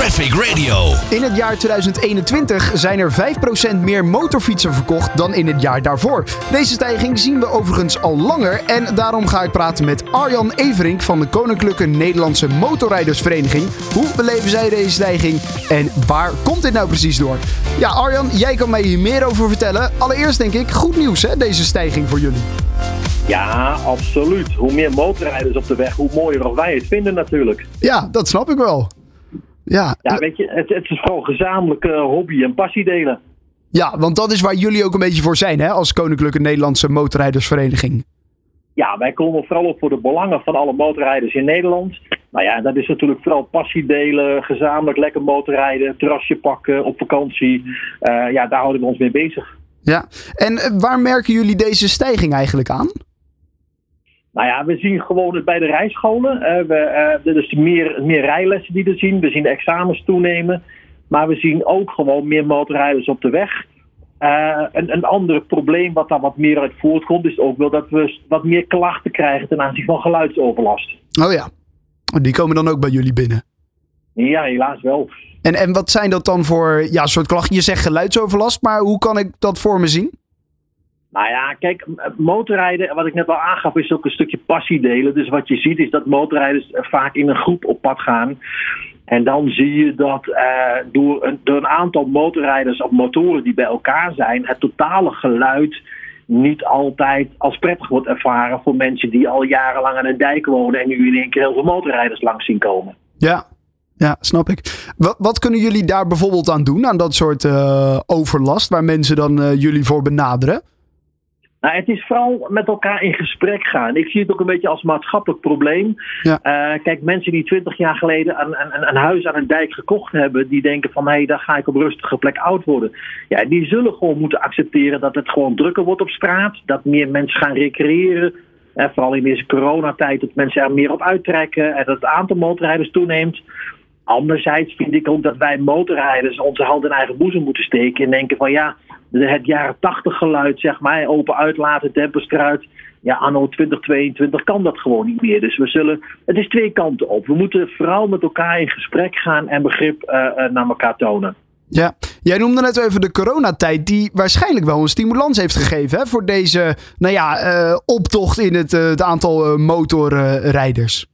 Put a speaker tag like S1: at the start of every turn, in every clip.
S1: Traffic Radio.
S2: In het jaar 2021 zijn er 5% meer motorfietsen verkocht dan in het jaar daarvoor. Deze stijging zien we overigens al langer en daarom ga ik praten met Arjan Everink van de Koninklijke Nederlandse Motorrijdersvereniging. Hoe beleven zij deze stijging en waar komt dit nou precies door? Ja, Arjan, jij kan mij hier meer over vertellen. Allereerst denk ik, goed nieuws hè, deze stijging voor jullie.
S3: Ja, absoluut. Hoe meer motorrijders op de weg, hoe mooier of wij het vinden natuurlijk.
S2: Ja, dat snap ik wel. Ja,
S3: Ja, weet je, het, het is vooral gezamenlijke hobby en passie delen.
S2: ja, want dat is waar jullie ook een beetje voor zijn hè, als Koninklijke Nederlandse Motorrijdersvereniging.
S3: Ja, wij komen vooral op voor de belangen van alle motorrijders in Nederland. Nou ja, dat is natuurlijk vooral passie delen, gezamenlijk lekker motorrijden, terrasje pakken op vakantie. Eh, ja, daar houden we ons mee bezig.
S2: Ja, en eh, waar merken jullie deze stijging eigenlijk aan?
S3: Nou ja, we zien gewoon het bij de rijscholen. eh, we, eh, er is meer, meer rijlessen die we zien. We zien de examens toenemen. Maar we zien ook gewoon meer motorrijders op de weg. Eh, een, een ander probleem wat daar wat meer uit voortkomt, is ook wel dat we wat meer klachten krijgen ten aanzien van geluidsoverlast.
S2: Oh ja, die komen dan ook bij jullie binnen.
S3: Ja, helaas wel.
S2: En, en wat zijn dat dan voor ja, soort klachten? Je zegt geluidsoverlast, maar hoe kan ik dat voor me zien?
S3: Nou ja, kijk, motorrijden, wat ik net al aangaf, is ook een stukje passie delen. Dus wat je ziet is dat motorrijders eh, vaak in een groep op pad gaan. En dan zie je dat eh, door, een, aantal motorrijders op motoren die bij elkaar zijn, het totale geluid niet altijd als prettig wordt ervaren voor mensen die al jarenlang aan een dijk wonen en nu in één keer heel veel motorrijders langs zien komen.
S2: Ja, ja snap ik. Wat, kunnen jullie daar bijvoorbeeld aan doen, aan dat soort eh, overlast, waar mensen dan jullie voor benaderen?
S3: Nou, het is vooral met elkaar in gesprek gaan. Ik zie het ook een beetje als maatschappelijk probleem.
S2: Ja.
S3: Eh, kijk, mensen die twintig jaar geleden een, een, een huis aan een dijk gekocht hebben, die denken van hé, hey, daar ga ik op rustige plek oud worden. Ja, die zullen gewoon moeten accepteren dat het gewoon drukker wordt op straat, dat meer mensen gaan recreëren. Eh, vooral in deze coronatijd, dat mensen er meer op uittrekken en dat het aantal motorrijders toeneemt. Anderzijds vind ik ook dat wij motorrijders onze hand in eigen boezem moeten steken en denken van ja, het jaren 80 geluid, zeg maar, open uitlaten, demperstruit. Ja, anno 2022 kan dat gewoon niet meer. Dus we zullen, het is twee kanten op. We moeten vooral met elkaar in gesprek gaan en begrip eh, eh, naar elkaar tonen.
S2: Ja, jij noemde net even de coronatijd, die waarschijnlijk wel een stimulans heeft gegeven hè, voor deze nou ja, eh, optocht in het, het aantal motorrijders.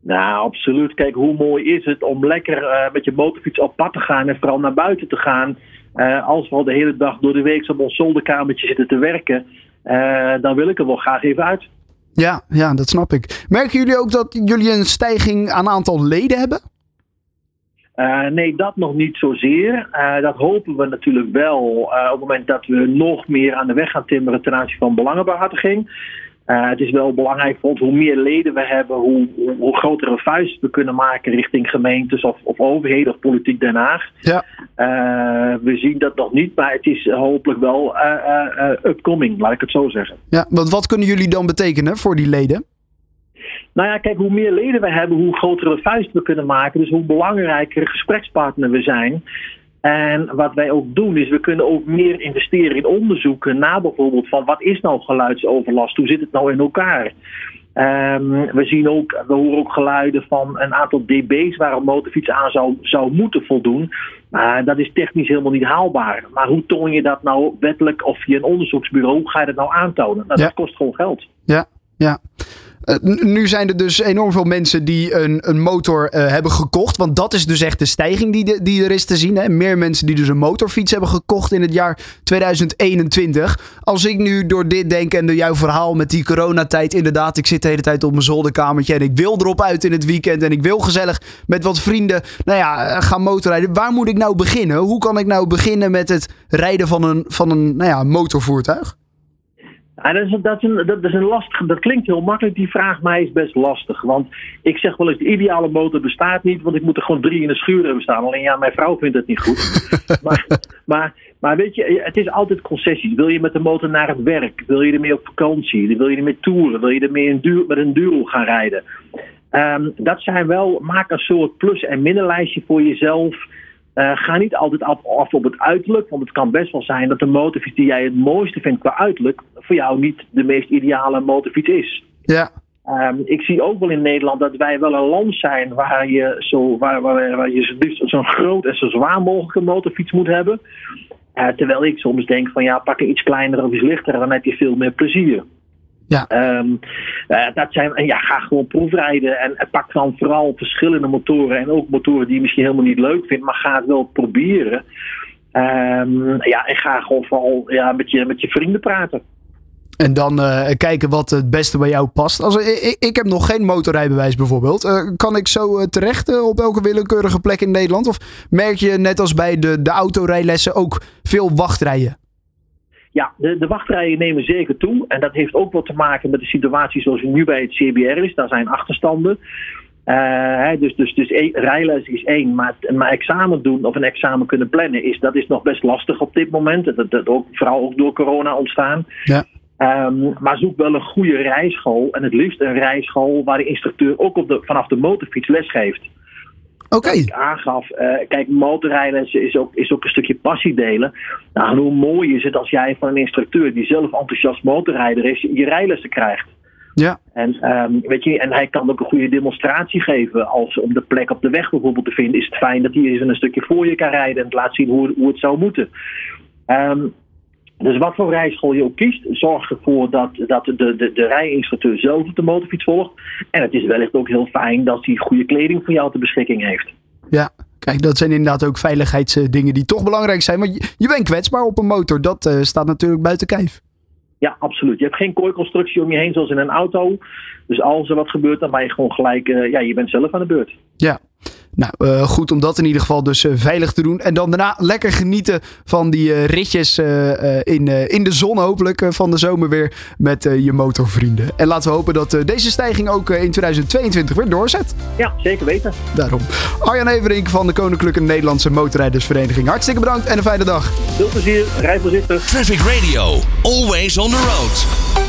S3: Nou, absoluut. Kijk, hoe mooi is het om lekker met je motorfiets op pad te gaan en vooral naar buiten te gaan. Eh, als we al de hele dag door de week op ons zolderkamertje zitten te werken, eh, dan wil ik er wel graag even uit.
S2: Ja, ja, dat snap ik. Merken jullie ook dat jullie een stijging aan aantal leden hebben?
S3: Eh, nee, dat nog niet zozeer. Dat hopen we natuurlijk wel op het moment dat we nog meer aan de weg gaan timmeren ten aanzien van belangenbehartiging. Eh, het is wel belangrijk voor ons hoe meer leden we hebben, hoe, hoe, hoe grotere vuist we kunnen maken richting gemeentes of, of overheden of politiek Den Haag.
S2: Ja.
S3: Eh, we zien dat nog niet, maar het is hopelijk wel eh, upcoming, laat ik het zo zeggen.
S2: Ja, want wat kunnen jullie dan betekenen voor die leden?
S3: Nou ja, kijk, hoe meer leden we hebben, hoe grotere vuist we kunnen maken. Dus hoe belangrijker gesprekspartner we zijn. En wat wij ook doen, is we kunnen ook meer investeren in onderzoeken naar bijvoorbeeld van wat is nou geluidsoverlast? Hoe zit het nou in elkaar? Ehm, we zien ook, we horen ook geluiden van een aantal dB's waar een motorfiets aan zou, zou moeten voldoen. Maar dat is technisch helemaal niet haalbaar. Maar hoe toon je dat nou wettelijk of via een onderzoeksbureau? Hoe ga je dat nou aantonen? Nou,
S2: Ja.
S3: Dat kost gewoon geld.
S2: Ja, ja. Eh, nu zijn er dus enorm veel mensen die een, een motor eh, hebben gekocht. Want dat is dus echt de stijging die er is te zien. Hè? Meer mensen die dus een motorfiets hebben gekocht in het jaar 2021. Als ik nu door dit denk en door jouw verhaal met die coronatijd. Inderdaad, ik zit de hele tijd op mijn zolderkamertje. En ik wil erop uit in het weekend. En ik wil gezellig met wat vrienden nou ja, eh, gaan motorrijden. Waar moet ik nou beginnen? Hoe kan ik nou beginnen met het rijden van een, van een nou ja, motorvoertuig?
S3: Ja, dat, is, dat, is een, dat is een lastige. Dat klinkt heel makkelijk. Die vraag mij is best lastig. Want ik zeg wel eens: de ideale motor bestaat niet. Want ik moet er gewoon drie in de schuur hebben staan. Alleen ja, mijn vrouw vindt het niet goed. maar, maar, maar weet je, het is altijd concessies. Wil je met de motor naar het werk? Wil je ermee op vakantie? Wil je ermee toeren? Wil je ermee een duur, met een duro gaan rijden? Ehm, dat zijn wel, maak een soort plus- en minnenlijstje voor jezelf. Ga niet altijd af, af, op het uiterlijk, want het kan best wel zijn dat de motorfiets die jij het mooiste vindt qua uiterlijk, voor jou niet de meest ideale motorfiets is.
S2: Ja.
S3: Um, ik zie ook wel in Nederland dat wij wel een land zijn waar je zo, waar, waar, waar je zo'n groot en zo zwaar mogelijke motorfiets moet hebben. Uh, terwijl ik soms denk van ja, pak een iets kleiner of iets lichter, dan heb je veel meer plezier.
S2: Ja.
S3: Um, uh, dat zijn, en ja, ga gewoon proefrijden en, en, pak dan vooral verschillende motoren en ook motoren die je misschien helemaal niet leuk vindt, maar ga het wel proberen. Um, ja, en ga gewoon vooral ja, met, je, met je vrienden praten.
S2: En dan uh, kijken wat het beste bij jou past. Als, ik, ik heb nog geen motorrijbewijs bijvoorbeeld. Uh, kan ik zo uh, terecht op elke willekeurige plek in Nederland? Of merk je net als bij de, de autorijlessen ook veel wachtrijen?
S3: Ja, de, de wachtrijen nemen zeker toe. En dat heeft ook wat te maken met de situatie zoals nu bij het CBR is. Daar zijn achterstanden. Hè, dus dus, dus e rijles is één, maar, maar examen doen of een examen kunnen plannen, is, dat is nog best lastig op dit moment. Dat, dat ook, vooral ook door corona ontstaan.
S2: Ja.
S3: Um, maar zoek wel een goede rijschool. En het liefst een rijschool waar de instructeur ook op de, vanaf de motorfiets les geeft.
S2: Okay.
S3: Ik aangaf, uh, kijk, motorrijles is ook, is ook een stukje passie delen. Nou, hoe mooi is het als jij van een instructeur die zelf enthousiast motorrijder is, je rijlessen krijgt.
S2: Ja.
S3: En, um, weet je, en hij kan ook een goede demonstratie geven. Als om de plek op de weg bijvoorbeeld te vinden, is het fijn dat hij even een stukje voor je kan rijden en laat zien hoe, hoe het zou moeten. Um, dus wat voor rijschool je ook kiest, zorg ervoor dat, dat de, de, de rijinstructeur zelf op de motorfiets volgt. En het is wellicht ook heel fijn dat hij goede kleding voor jou ter beschikking heeft.
S2: Ja, kijk, dat zijn inderdaad ook veiligheidsdingen die toch belangrijk zijn. Want je, je bent kwetsbaar op een motor, dat uh, staat natuurlijk buiten kijf.
S3: Ja, absoluut. Je hebt geen kooiconstructie om je heen zoals in een auto. Dus als er wat gebeurt, dan ben je gewoon gelijk, uh, ja, je bent zelf aan de beurt.
S2: Ja, nou, uh, goed om dat in ieder geval dus uh, veilig te doen. En dan daarna lekker genieten van die uh, ritjes in, in de zon hopelijk van de zomer weer met je motorvrienden. En laten we hopen dat deze stijging ook in 2022 weer doorzet.
S3: Ja, zeker weten.
S2: Daarom. Arjan Everink van de Koninklijke Nederlandse Motorrijdersvereniging. Hartstikke bedankt en een fijne dag.
S3: Veel plezier, rij voorzichtig.
S1: Traffic Radio, always on the road.